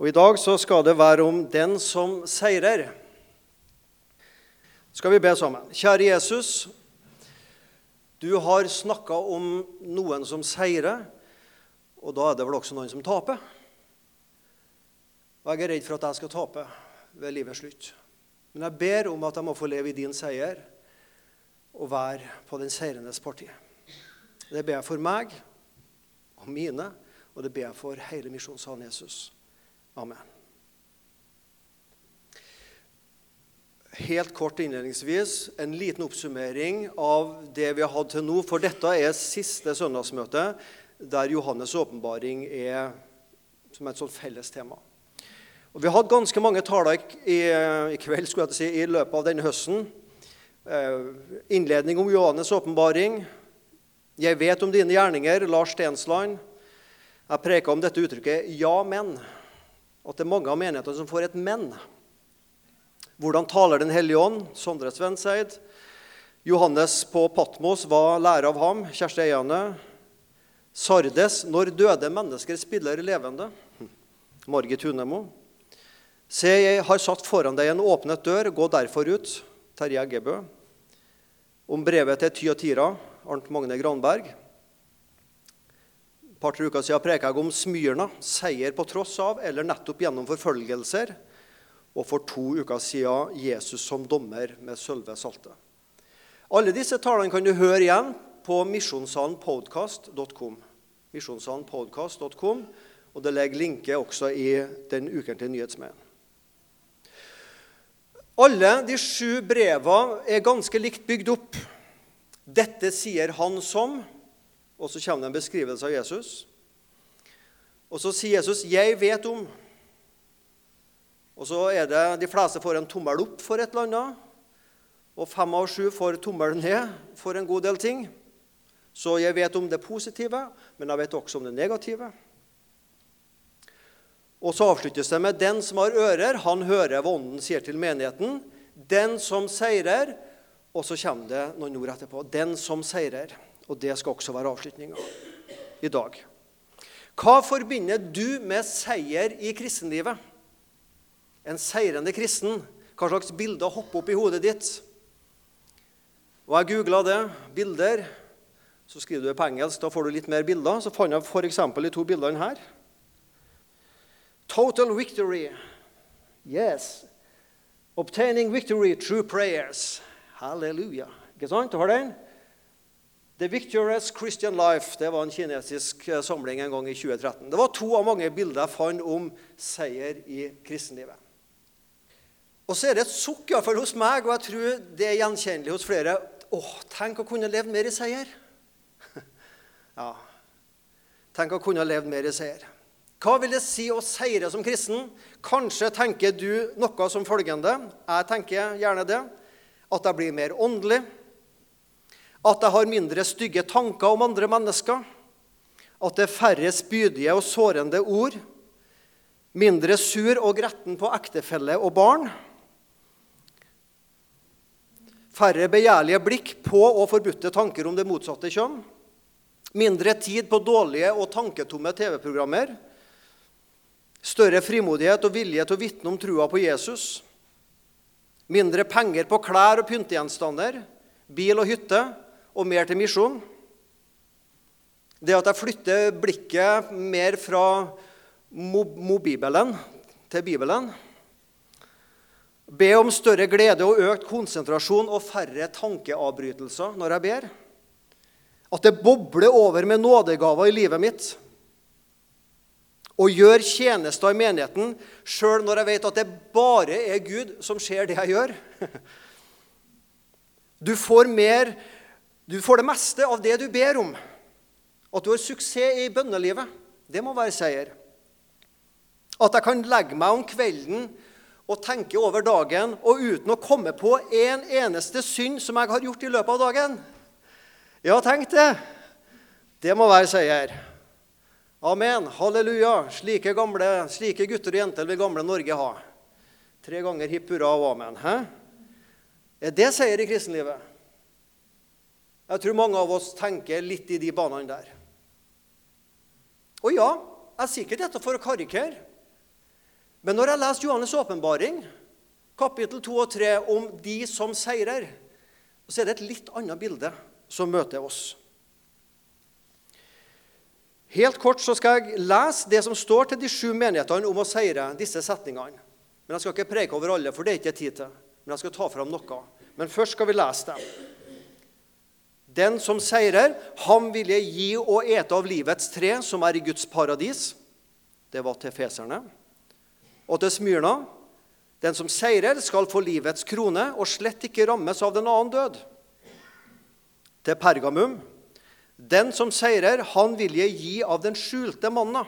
Og I dag så skal det være om den som seirer. Skal vi be sammen? Kjære Jesus, du har snakka om noen som seirer, og da er det vel også noen som taper. Og jeg er redd for at jeg skal tape ved livets slutt. Men jeg ber om at jeg må få leve i din seier og være på den seirendes parti. Det ber jeg for meg og mine, og det ber jeg for hele misjonssalen Jesus. Amen. Helt kort innledningsvis en liten oppsummering av det vi har hatt til nå. For dette er siste søndagsmøte der Johannes' åpenbaring er som et sånt felles tema. Og Vi har hatt ganske mange taler i, i, kveld skulle jeg si, i løpet av denne høsten. Eh, innledning om Johannes' åpenbaring. Jeg vet om dine gjerninger, Lars Stensland. Jeg preka om dette uttrykket 'ja, men'. At det er mange av menighetene som får et 'men'. Hvordan taler Den hellige ånd? Sondre Svenseid. Johannes på Patmos var lærer av ham. Kjersti Eiane. Sardes. Når døde mennesker spiller levende. Margit Hunemo. Se, jeg har satt foran deg en åpnet dør. Gå derfor ut. Terje Eggebø. Om brevet til Tyatira. Arnt Magne Granberg. Par-tre uker siden preka jeg om Smyrna, seier på tross av eller nettopp gjennom forfølgelser. Og for to uker siden Jesus som dommer med Sølve Salte. Alle disse talene kan du høre igjen på misjonssalenpodkast.com. Misjonssalenpodkast.com, og det legger linke også i den ukentlige nyhetsmedien. Alle de sju brevene er ganske likt bygd opp. Dette sier han som og så kommer det en beskrivelse av Jesus. Og så sier Jesus 'Jeg vet om'. Og så er det De fleste får en tommel opp for et eller annet. Og fem av sju får tommel ned for en god del ting. Så jeg vet om det positive, men jeg vet også om det negative. Og så avsluttes det med 'Den som har ører, han hører hva Ånden sier til menigheten'. 'Den som seirer' Og så kommer det noen ord etterpå. 'Den som seirer'. Og det skal også være avslutninga i dag. Hva forbinder du med seier i kristenlivet? En seirende kristen. Hva slags bilder hopper opp i hodet ditt? Og Jeg googla det. Bilder. Så skriver du det på engelsk, da får du litt mer bilder. Så fant jeg f.eks. de to bildene her. Total victory. Yes. Obtaining victory through prayers. Halleluja. Ikke sant? Du har den? The Victorious Christian Life det var en kinesisk eh, samling en gang i 2013. Det var to av mange bilder jeg fant om seier i kristenlivet. Og så er det et sukk iallfall hos meg, og jeg tror det er gjenkjennelig hos flere. Åh, tenk å kunne levd mer i seier. ja, tenk å kunne levd mer i seier. Hva vil det si å seire som kristen? Kanskje tenker du noe som følgende. Jeg tenker gjerne det. At jeg blir mer åndelig at jeg har mindre stygge tanker om andre mennesker. At det er færre spydige og sårende ord. Mindre sur og gretten på ektefelle og barn. Færre begjærlige blikk på og forbudte tanker om det motsatte kjønn. Mindre tid på dårlige og tanketomme TV-programmer. Større frimodighet og vilje til å vitne om trua på Jesus. Mindre penger på klær og pyntegjenstander, bil og hytte og mer til misjon. Det at jeg flytter blikket mer fra mobibelen til Bibelen. Be om større glede og økt konsentrasjon og færre tankeavbrytelser når jeg ber. At det bobler over med nådegaver i livet mitt. Og gjør tjenester i menigheten sjøl når jeg vet at det bare er Gud som ser det jeg gjør. Du får mer du får det meste av det du ber om. At du har suksess i bønnelivet, det må være seier. At jeg kan legge meg om kvelden og tenke over dagen og uten å komme på en eneste synd som jeg har gjort i løpet av dagen. Ja, tenk det. Det må være seier. Amen. Halleluja. Slike, gamle, slike gutter og jenter vil gamle Norge ha. Tre ganger hipp hurra og amen. Hæ? Er det seier i kristenlivet? Jeg tror mange av oss tenker litt i de banene der. Og ja, jeg sier ikke dette for å karikere. Men når jeg leser Johannes' åpenbaring, kapittel 2 og 3, om de som seirer, så er det et litt annet bilde som møter oss. Helt kort så skal jeg lese det som står til de sju menighetene om å seire disse setningene. Men Jeg skal ikke preke over alle, for det er ikke tid til. Men jeg skal ta fram noe. Men først skal vi lese det. Den som seirer, ham vil jeg gi å ete av livets tre, som er i Guds paradis. Det var til feserne. Og til Smyrna. Den som seirer, skal få livets krone og slett ikke rammes av den annen død. Til Pergamum. Den som seirer, han vil jeg gi av den skjulte manna.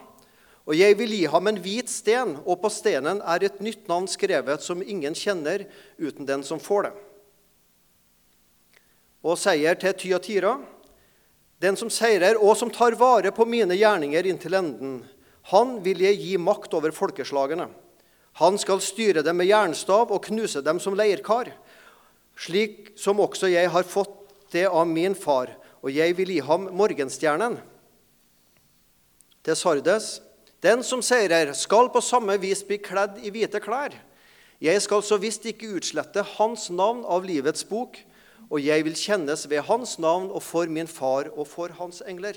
Og jeg vil gi ham en hvit sten, og på stenen er et nytt navn skrevet som ingen kjenner uten den som får det. Og seier til Tyatira. Den som seirer, og som tar vare på mine gjerninger inntil enden, han vil jeg gi makt over folkeslagene. Han skal styre dem med jernstav og knuse dem som leirkar, slik som også jeg har fått det av min far og jeg vil gi ham morgenstjernen. Til Sardes. Den som seirer, skal på samme vis bli kledd i hvite klær. Jeg skal så visst ikke utslette hans navn av livets bok, og jeg vil kjennes ved hans navn og for min far og for hans engler.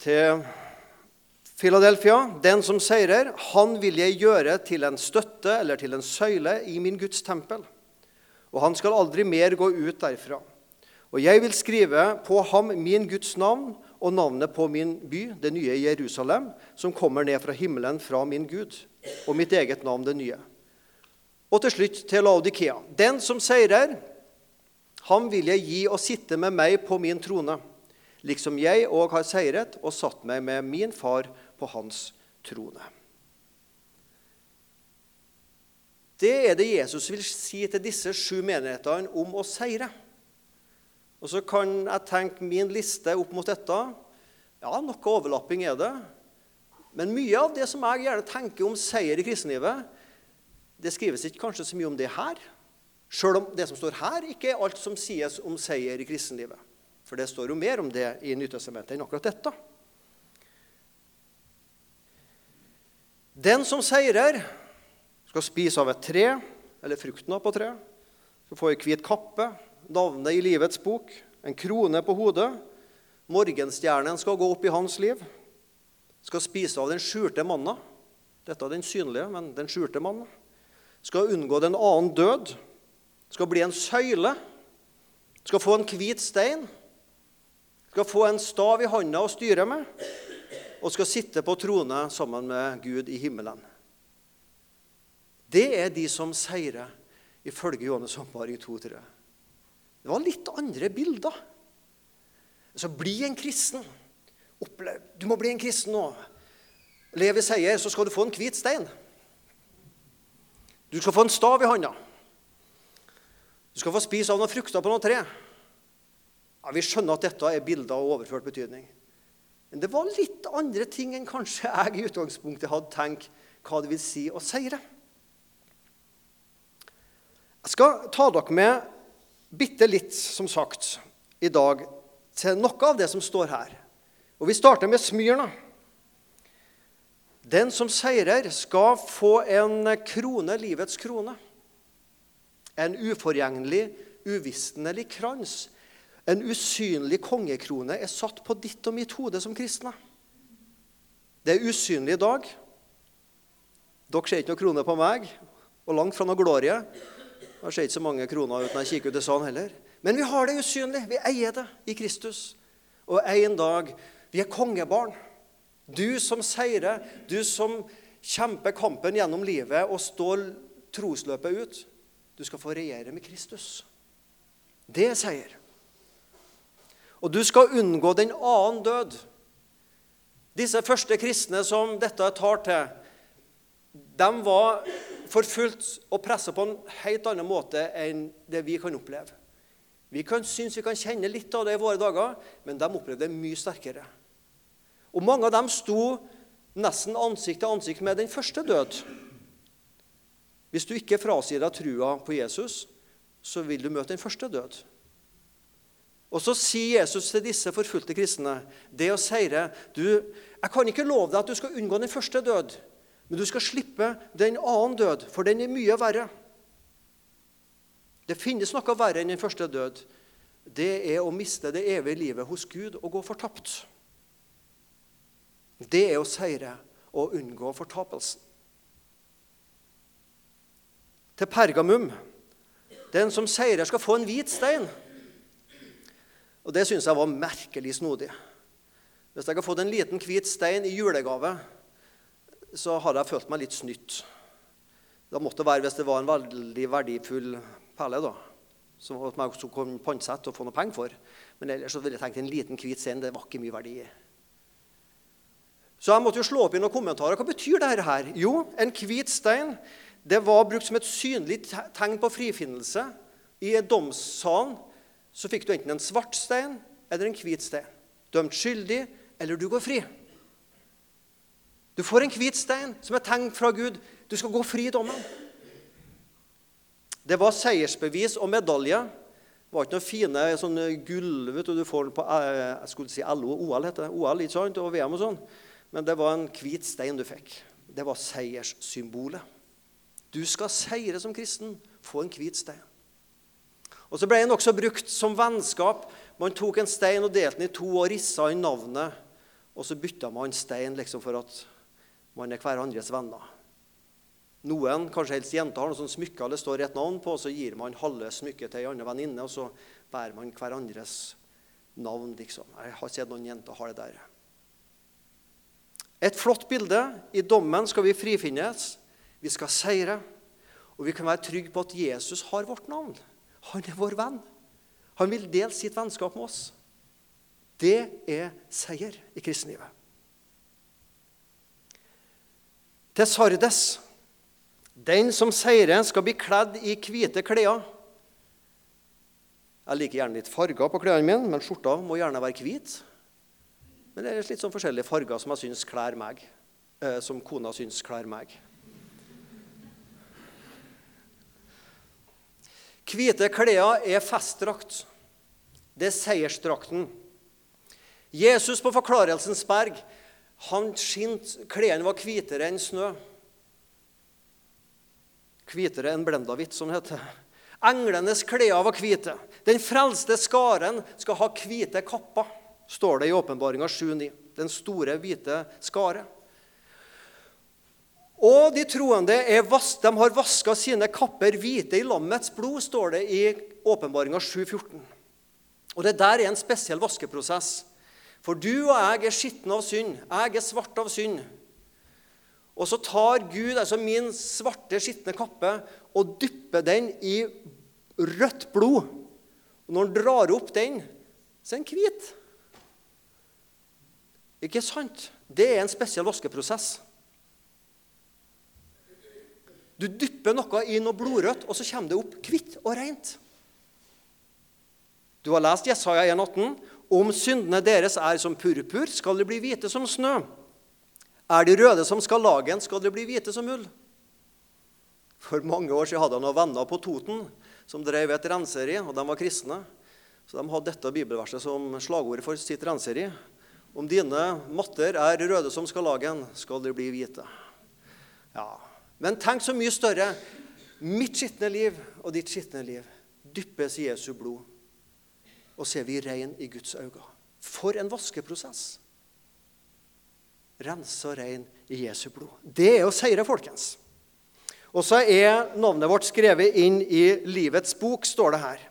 Til Philadelphia. Den som seirer, han vil jeg gjøre til en støtte eller til en søyle i min Guds tempel. Og han skal aldri mer gå ut derfra. Og jeg vil skrive på ham min Guds navn og navnet på min by, det nye Jerusalem, som kommer ned fra himmelen fra min Gud, og mitt eget navn, det nye. Og til slutt til Laodikea. Den som seirer, ham vil jeg gi å sitte med meg på min trone, liksom jeg òg har seiret og satt meg med min far på hans trone. Det er det Jesus vil si til disse sju menighetene om å seire. Og så kan jeg tenke min liste opp mot dette. Ja, noe overlapping er det. Men mye av det som jeg gjerne tenker om seier i kristenlivet, det skrives ikke kanskje så mye om det her. Sjøl om det som står her, ikke er alt som sies om seier i kristenlivet. For det står jo mer om det i Nytestamentet enn akkurat dette. Den som seirer, skal spise av et tre, eller frukten av på tre, skal få ei hvit kappe, navnet i livets bok, en krone på hodet. Morgenstjernen skal gå opp i hans liv. Skal spise av den skjulte manna. Dette er den synlige, men den skjulte manna. Skal unngå den annen død. Skal bli en søyle. Skal få en hvit stein. Skal få en stav i handa å styre med. Og skal sitte på trone sammen med Gud i himmelen. Det er de som seirer, ifølge Johannes Håndbaring 2.3. Det var litt andre bilder. Så bli en kristen. Du må bli en kristen nå. Lev i seier, så skal du få en hvit stein. Du skal få en stav i handa. Du skal få spise av noen frukter på noe tre. Ja, Vi skjønner at dette er bilder av overført betydning. Men det var litt andre ting enn kanskje jeg i utgangspunktet hadde tenkt hva det vil si å seire. Jeg skal ta dere med bitte litt, som sagt, i dag til noe av det som står her. Og Vi starter med Smyrna. Den som seirer, skal få en krone, livets krone. En uforgjengelig, uvisnelig krans. En usynlig kongekrone er satt på ditt og mitt hode som kristne. Det er usynlig i dag. Dere ser ikke noe krone på meg, og langt fra noe glorie. Jeg ser ikke så mange kroner uten jeg kikker ut i salen heller. Men vi har det usynlig. Vi eier det i Kristus. Og en dag Vi er kongebarn. Du som seirer, du som kjemper kampen gjennom livet og står trosløpet ut. Du skal få regjere med Kristus. Det er seier. Og du skal unngå den annen død. Disse første kristne som dette tar til, de var forfulgt og presset på en helt annen måte enn det vi kan oppleve. Vi kan synes vi kan kjenne litt av det i våre dager, men de opplevde det mye sterkere. Og Mange av dem sto nesten ansikt til ansikt med den første død. Hvis du ikke frasier deg trua på Jesus, så vil du møte den første død. Og så sier Jesus til disse forfulgte kristne det å seire du, Jeg kan ikke love deg at du skal unngå den første død, men du skal slippe den annen død, for den er mye verre. Det finnes noe verre enn den første død. Det er å miste det evige livet hos Gud og gå fortapt. Det er å seire og unngå fortapelsen. Til Pergamum den som seirer, skal få en hvit stein. Og Det syns jeg var merkelig snodig. Hvis jeg har fått en liten hvit stein i julegave, så hadde jeg følt meg litt snytt. Da måtte det være hvis det var en veldig verdifull perle, da, som jeg kunne pantsette og få noe penger for. Men ellers så ville jeg tenkt en liten hvit stein det var ikke mye verdi i. Så jeg måtte jo slå opp i noen kommentarer. Hva betyr dette her? Jo, en hvit stein det var brukt som et synlig tegn på frifinnelse. I domssalen så fikk du enten en svart stein eller en hvit stein. Dømt skyldig, eller du går fri. Du får en hvit stein som er tegn fra Gud. Du skal gå fri i dommen. Det var seiersbevis og medalje. Det var ikke noen fine sånn gull du, får på eh, jeg skulle si LO OL, heter det. OL ikke sant? og VM og sånn. Men det var en hvit stein du fikk. Det var seierssymbolet. Du skal seire som kristen. Få en hvit stein. Og Så ble den også brukt som vennskap. Man tok en stein og delte den i to og rissa inn navnet. Og så bytta man stein liksom for at man er hverandres venner. Noen, kanskje helst jenter, har noen sånne smykker det står et navn på, og så gir man halve smykket til ei anna venninne, og så bærer man hverandres navn. liksom. Jeg har sett noen jenter har det der. Et flott bilde. I dommen skal vi frifinnes. Vi skal seire. Og vi kan være trygge på at Jesus har vårt navn. Han er vår venn. Han vil dele sitt vennskap med oss. Det er seier i kristenlivet. Til Sardes. Den som seirer, skal bli kledd i hvite klær. Jeg liker gjerne litt farger på klærne mine, men skjorta må gjerne være hvit. Men det er litt sånn forskjellige farger som jeg syns klær meg, eh, som kona syns klær meg. Hvite klær er festdrakt. Det er seiersdrakten. Jesus på Forklarelsens berg han skint, klærne var hvitere enn snø. Hvitere enn blendavitt, som det heter. Englenes klær var hvite. Den frelste skaren skal ha hvite kapper, står det i Åpenbaringa 7,9. Den store, hvite skare. Og de troende vas de har vaska sine kapper hvite i lammets blod, står det i Åpenbaringa 7,14. Og Det der er en spesiell vaskeprosess. For du og jeg er skitne av synd. Jeg er svart av synd. Og så tar Gud altså min svarte, skitne kappe og dypper den i rødt blod. Og når han drar opp den, så er den hvit. Ikke sant? Det er en spesiell vaskeprosess. Du dypper noe i noe blodrødt, og så kommer det opp hvitt og rent. Du har lest Jesaja 1,18. Om syndene deres er som purpur, skal de bli hvite som snø. Er de røde som skarlagen, skal de bli hvite som ull. For mange år siden hadde jeg noen venner på Toten som drev et renseri, og de var kristne. Så de hadde dette bibelverset som slagord for sitt renseri. Om dine matter er røde som skarlagen, skal de bli hvite. Ja, men tenk så mye større. Mitt skitne liv og ditt skitne liv dyppes i Jesu blod. Og så er vi rein i Guds øyne. For en vaskeprosess. Rense og rein i Jesu blod. Det er å seire, folkens. Og så er navnet vårt skrevet inn i livets bok, står det her.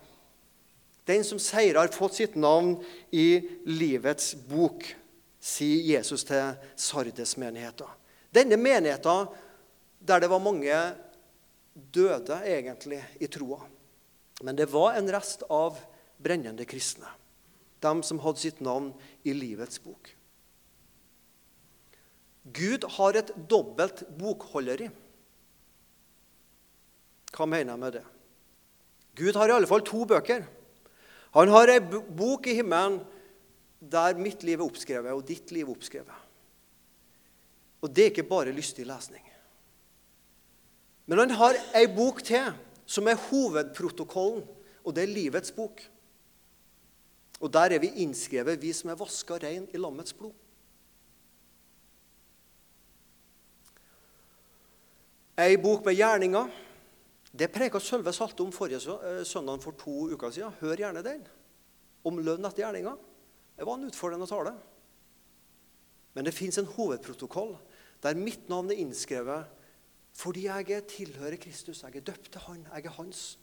Den som seirer, har fått sitt navn i livets bok, sier Jesus til Sardes-menigheten. Denne menigheten der det var mange døde, egentlig, i troa. Men det var en rest av brennende kristne. De som hadde sitt navn i livets bok. Gud har et dobbelt bokholderi. Hva mener jeg med det? Gud har i alle fall to bøker. Han har ei bok i himmelen der mitt liv er oppskrevet, og ditt liv er oppskrevet. Og det er ikke bare lystig lesning. Men han har ei bok til, som er hovedprotokollen, og det er livets bok. Og der er vi innskrevet, vi som er vaska rein i lammets blod. Ei bok med gjerninger det preka Sølve Salte om forrige eh, søndag for to uker siden. Hør gjerne den. Om lønn etter gjerninga. Det var en utfordrende tale. Men det fins en hovedprotokoll der mitt navn er innskrevet fordi jeg tilhører Kristus. Jeg er døpt til Han. Jeg er hans.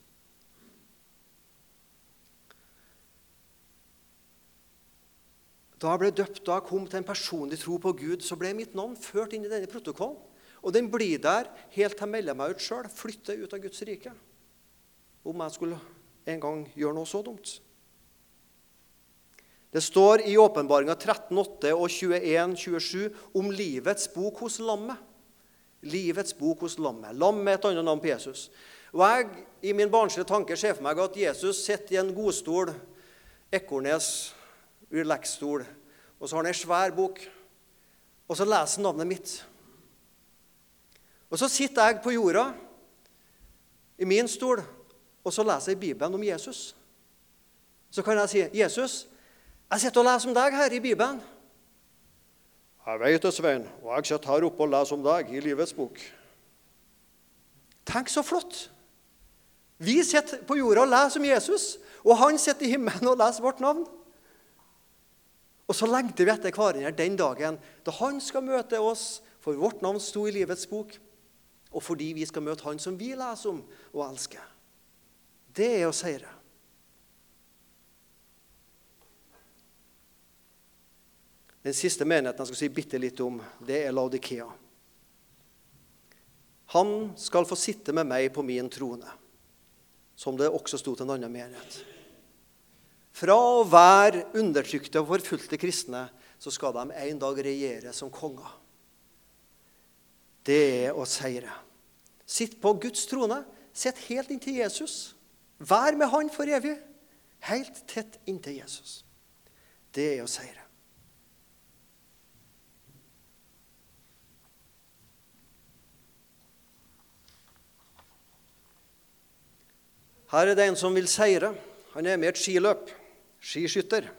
Da jeg ble døpt, da jeg kom til en personlig tro på Gud, så ble mitt navn ført inn i denne protokollen. Og den blir der helt til jeg melder meg ut sjøl, flytter ut av Guds rike. Om jeg skulle en gang gjøre noe så dumt. Det står i Åpenbaringa 13,8 og 21,27 om livets bok hos lammet. Livets bok hos lammet. Lammet er et annet navn på Jesus. Og jeg i min barnslige tanke ser for meg at Jesus sitter i en godstol, Ekornes relax-stol, og så har han ei svær bok, og så leser han navnet mitt. Og så sitter jeg på jorda, i min stol, og så leser jeg Bibelen om Jesus. Så kan jeg si, 'Jesus, jeg sitter og leser om deg her i Bibelen.' 'Jeg vet det, Svein, og jeg sitter her oppe og leser om deg i Livets bok.' Tenk så flott! Vi sitter på jorda og leser om Jesus, og han sitter i himmelen og leser vårt navn. Og så lengter vi etter hverandre den dagen da han skal møte oss, for vårt navn sto i livets bok og fordi vi skal møte Han som vi leser om og elsker. Det er å seire. Den siste menigheten jeg skal si bitte litt om, det er Laudikea. Han skal få sitte med meg på min trone, som det også sto til en annen menighet. Fra å være undertrykte og forfulgte kristne, så skal de en dag regjere som konger det er å seire. Sitt på Guds trone. Sitt helt inntil Jesus. Vær med Han for evig. Helt tett inntil Jesus. Det er å seire. Her er det en som vil seire. Han er med i et skiløp. Skiskytter.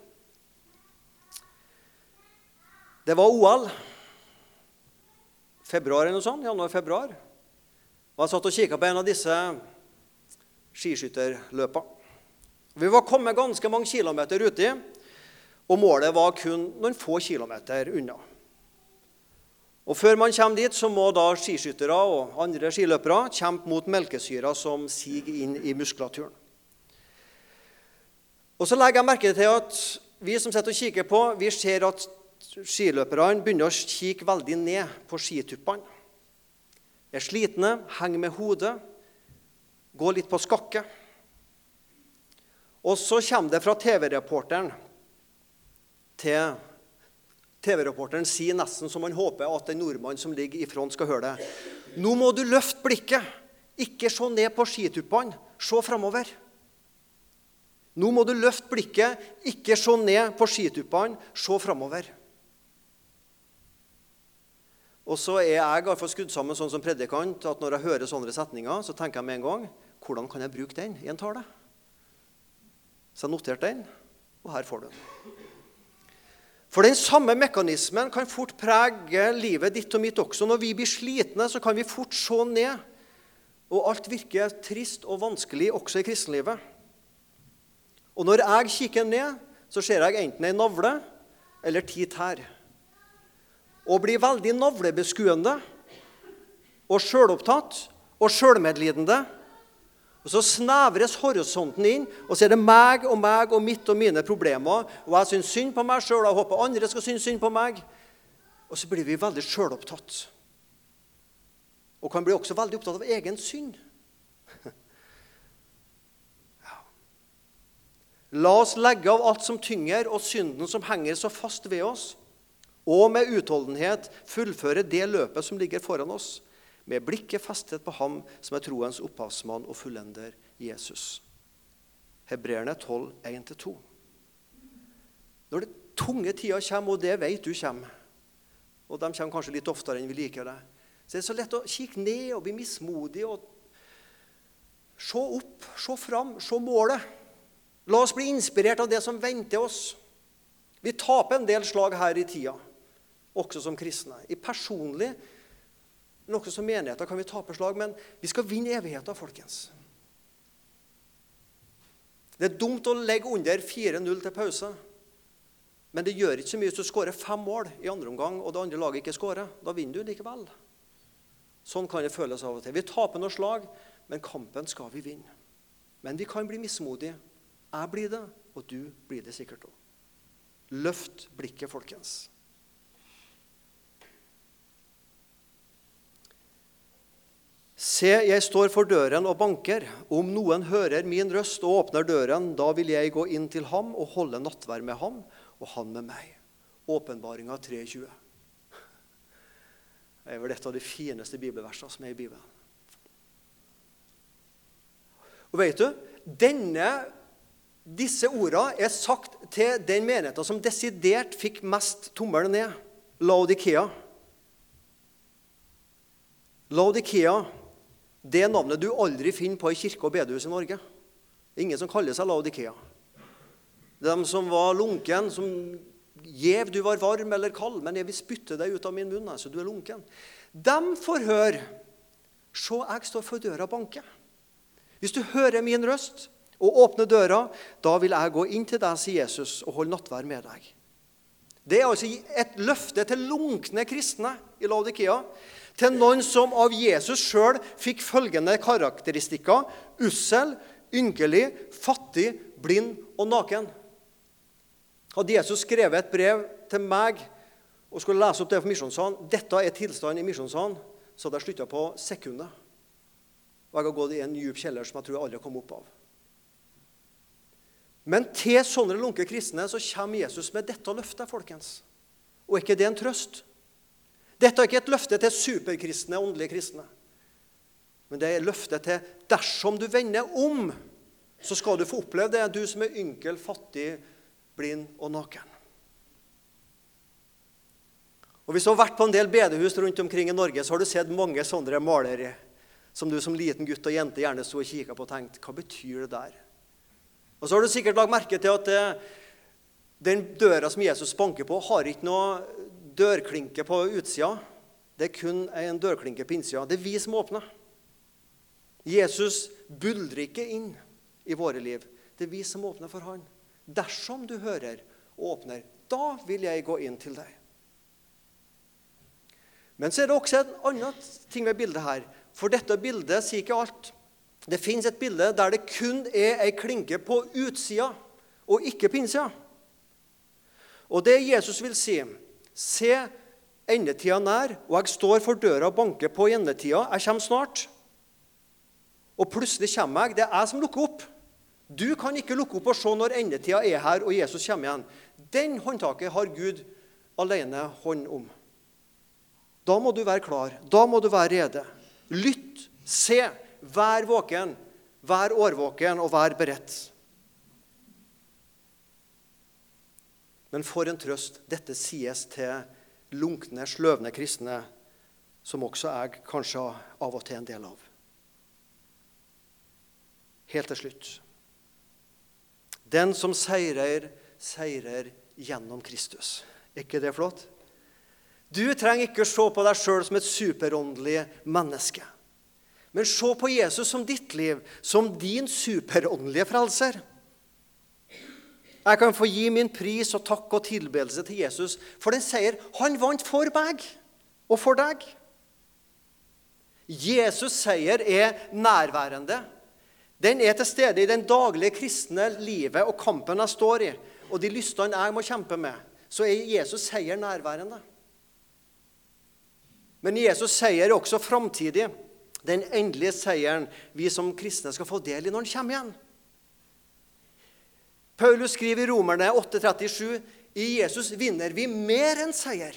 Det var OL februar eller noe sånt, januar-februar. Og jeg satt og kikka på en av disse skiskytterløpene. Vi var kommet ganske mange kilometer uti, og målet var kun noen få kilometer unna. Og Før man kommer dit, så må da skiskyttere og andre skiløpere kjempe mot melkesyra som siger inn i muskulaturen. Og Så legger jeg merke til at vi som sitter og kikker på, vi ser at skiløperne begynner å kikke veldig ned på skituppene. Er slitne, henger med hodet, går litt på skakke. Og så kommer det fra TV-reporteren til TV-reporteren sier nesten som han håper at en nordmann som ligger i front, skal høre det. Nå må du løfte blikket. Ikke se ned på skituppene. Se framover. Nå må du løfte blikket. Ikke se ned på skituppene. Se framover. Og så er jeg i skrudd sammen sånn som predikant at når jeg hører sånne setninger, så tenker jeg med en gang hvordan kan jeg bruke den i en tale? Så jeg noterte den, og her får du den. For den samme mekanismen kan fort prege livet ditt og mitt også. Når vi blir slitne, så kan vi fort se ned, og alt virker trist og vanskelig også i kristenlivet. Og når jeg kikker ned, så ser jeg enten ei navle eller ti tær og blir veldig navlebeskuende og sjølopptatt og sjølmedlidende. Og Så snevres horisonten inn, og så er det meg og meg og mitt og mine problemer. Og jeg syns synd på meg sjøl, og jeg håper andre skal synes synd på meg. Og så blir vi veldig sjølopptatt. Og kan bli også veldig opptatt av egen synd. La oss legge av alt som tynger, og synden som henger så fast ved oss og med utholdenhet fullføre det løpet som ligger foran oss, med blikket festet på ham som er troens opphavsmann og fullender Jesus. Hebreerne 12, 1-2. Når det tunge tider kommer, og det vet du kommer, og de kommer kanskje litt oftere enn vi liker det, så er det så lett å kikke ned og bli mismodig og se opp, se fram, se målet. La oss bli inspirert av det som venter oss. Vi taper en del slag her i tida også som kristne. I personlig men også som menigheter kan vi tape slag, men vi skal vinne evigheten, folkens. Det er dumt å legge under 4-0 til pause. Men det gjør ikke så mye hvis du skårer fem mål i andre omgang, og det andre laget ikke skårer. Da vinner du likevel. Sånn kan det føles av og til. Vi taper noen slag, men kampen skal vi vinne. Men vi kan bli mismodige. Jeg blir det, og du blir det sikkert òg. Løft blikket, folkens. Se, jeg står for døren og banker. Om noen hører min røst og åpner døren, da vil jeg gå inn til ham og holde nattverd med ham, og han med meg. Åpenbaringa 3.20. Det er vel et av de fineste bibelversene som er i Bibelen. Og vet du, denne, Disse ordene er sagt til den menigheten som desidert fikk mest tommel ned, Laudikea. Laudikea det er navnet du aldri finner på ei kirke og bedehus i Norge. Det er ingen som kaller seg Laudikea. De som var lunken, som gjev du var varm eller kald, men jeg vil spytte deg ut av min munn, så du er lunken. De får høre Se, jeg står for døra og banker. Hvis du hører min røst og åpner døra, da vil jeg gå inn til deg, sier Jesus, og holde nattvær med deg. Det er altså et løfte til lunkne kristne i Laudikea til noen som av Jesus sjøl fikk følgende karakteristikker ussel, ynkelig, fattig, blind og naken. Hadde Jesus skrevet et brev til meg og skulle lese opp det for Misjonssalen Dette er tilstanden i Misjonssalen, så hadde jeg slutta på sekundet. Og jeg har gått i en djup kjeller som jeg tror jeg aldri kommet opp av. Men til sånne lunke kristne så kommer Jesus med dette løftet, folkens. Og er ikke det en trøst? Dette er ikke et løfte til superkristne, åndelige kristne. Men det er løftet til dersom du vender om, så skal du få oppleve det, du som er ynkel, fattig, blind og naken. Og Hvis du har vært på en del bedehus rundt omkring i Norge, så har du sett mange sånne malere som du som liten gutt og jente gjerne sto og kikka på og tenkte Hva betyr det der? Og så har du sikkert lagt merke til at eh, den døra som Jesus banker på, har ikke noe dørklinke på utsida. Det er kun en dørklinke på innsida. Det er vi som åpner. Jesus buldrer ikke inn i våre liv. Det er vi som åpner for han. Dersom du hører og åpner, da vil jeg gå inn til deg. Men så er det også en annen ting ved bildet her. For dette bildet sier ikke alt. Det fins et bilde der det kun er ei klinke på utsida og ikke på innsida. Og det Jesus vil si Se, endetida nær, og jeg står for døra og banker på i endetida. Jeg kommer snart. Og plutselig kommer jeg. Det er jeg som lukker opp. Du kan ikke lukke opp og se når endetida er her og Jesus kommer igjen. Den håndtaket har Gud alene hånd om. Da må du være klar. Da må du være rede. Lytt, se, vær våken. Vær årvåken og vær beredt. Men for en trøst. Dette sies til lunkne, sløvne kristne, som også jeg kanskje av og til en del av. Helt til slutt. Den som seirer, seirer gjennom Kristus. Er ikke det flott? Du trenger ikke å se på deg sjøl som et superåndelig menneske. Men se på Jesus som ditt liv, som din superåndelige frelser. Jeg kan få gi min pris og takk og tilbedelse til Jesus for den seier han vant for meg og for deg. Jesus' seier er nærværende. Den er til stede i den daglige kristne livet og kampen jeg står i, og de lystene jeg må kjempe med. Så er Jesus' seier nærværende. Men Jesus' seier er også framtidig. Den endelige seieren vi som kristne skal få del i når han kommer igjen. Paulus skriver i Romerne 8,37.: I Jesus vinner vi mer enn seier.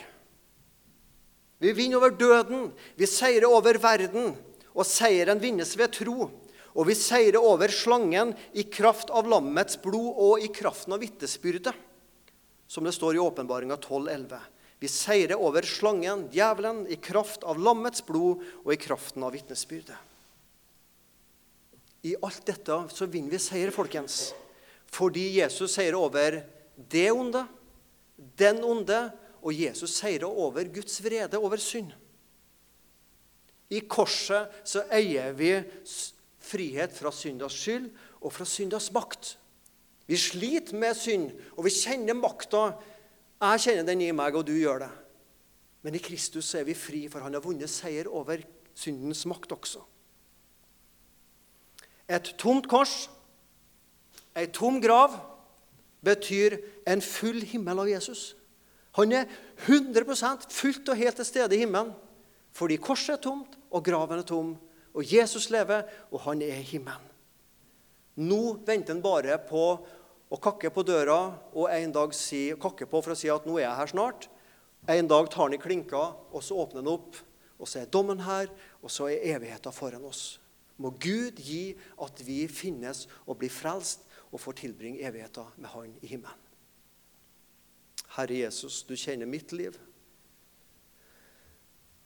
Vi vinner over døden, vi seirer over verden, og seieren vinnes ved tro. Og vi seirer over slangen i kraft av lammets blod og i kraften av vitnesbyrdet, som det står i åpenbaringa 12,11. Vi seirer over slangen, djevelen, i kraft av lammets blod og i kraften av vitnesbyrdet. I alt dette så vinner vi seier, folkens. Fordi Jesus seier over det onde, den onde, og Jesus seier over Guds vrede over synd. I korset så eier vi frihet fra syndas skyld og fra syndas makt. Vi sliter med synd, og vi kjenner makta. Jeg kjenner den i meg, og du gjør det. Men i Kristus er vi fri, for han har vunnet seier over syndens makt også. Et tomt kors, ei tom grav, betyr en full himmel av Jesus. Han er 100% fullt og helt til stede i himmelen fordi korset er tomt, og graven er tom, og Jesus lever, og han er i himmelen. Nå venter han bare på å kakke på døra og en dag si, kakke på for å si at 'nå er jeg her snart'. En dag tar han i klinka, og så åpner han opp, og så er dommen her, og så er evigheten foran oss. Må Gud gi at vi finnes og blir frelst og får tilbringe evigheten med Han i himmelen. Herre Jesus, du kjenner mitt liv.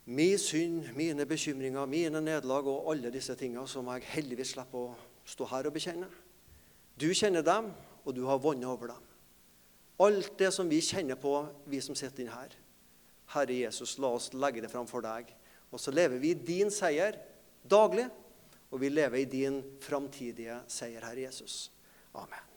Min synd, mine bekymringer, mine nederlag og alle disse tingene som jeg heldigvis slipper å stå her og bekjenne. Du kjenner dem, og du har vunnet over dem. Alt det som vi kjenner på, vi som sitter inne her. Herre Jesus, la oss legge det fram for deg. Og så lever vi i din seier daglig, og vi lever i din framtidige seier, Herre Jesus. Amen.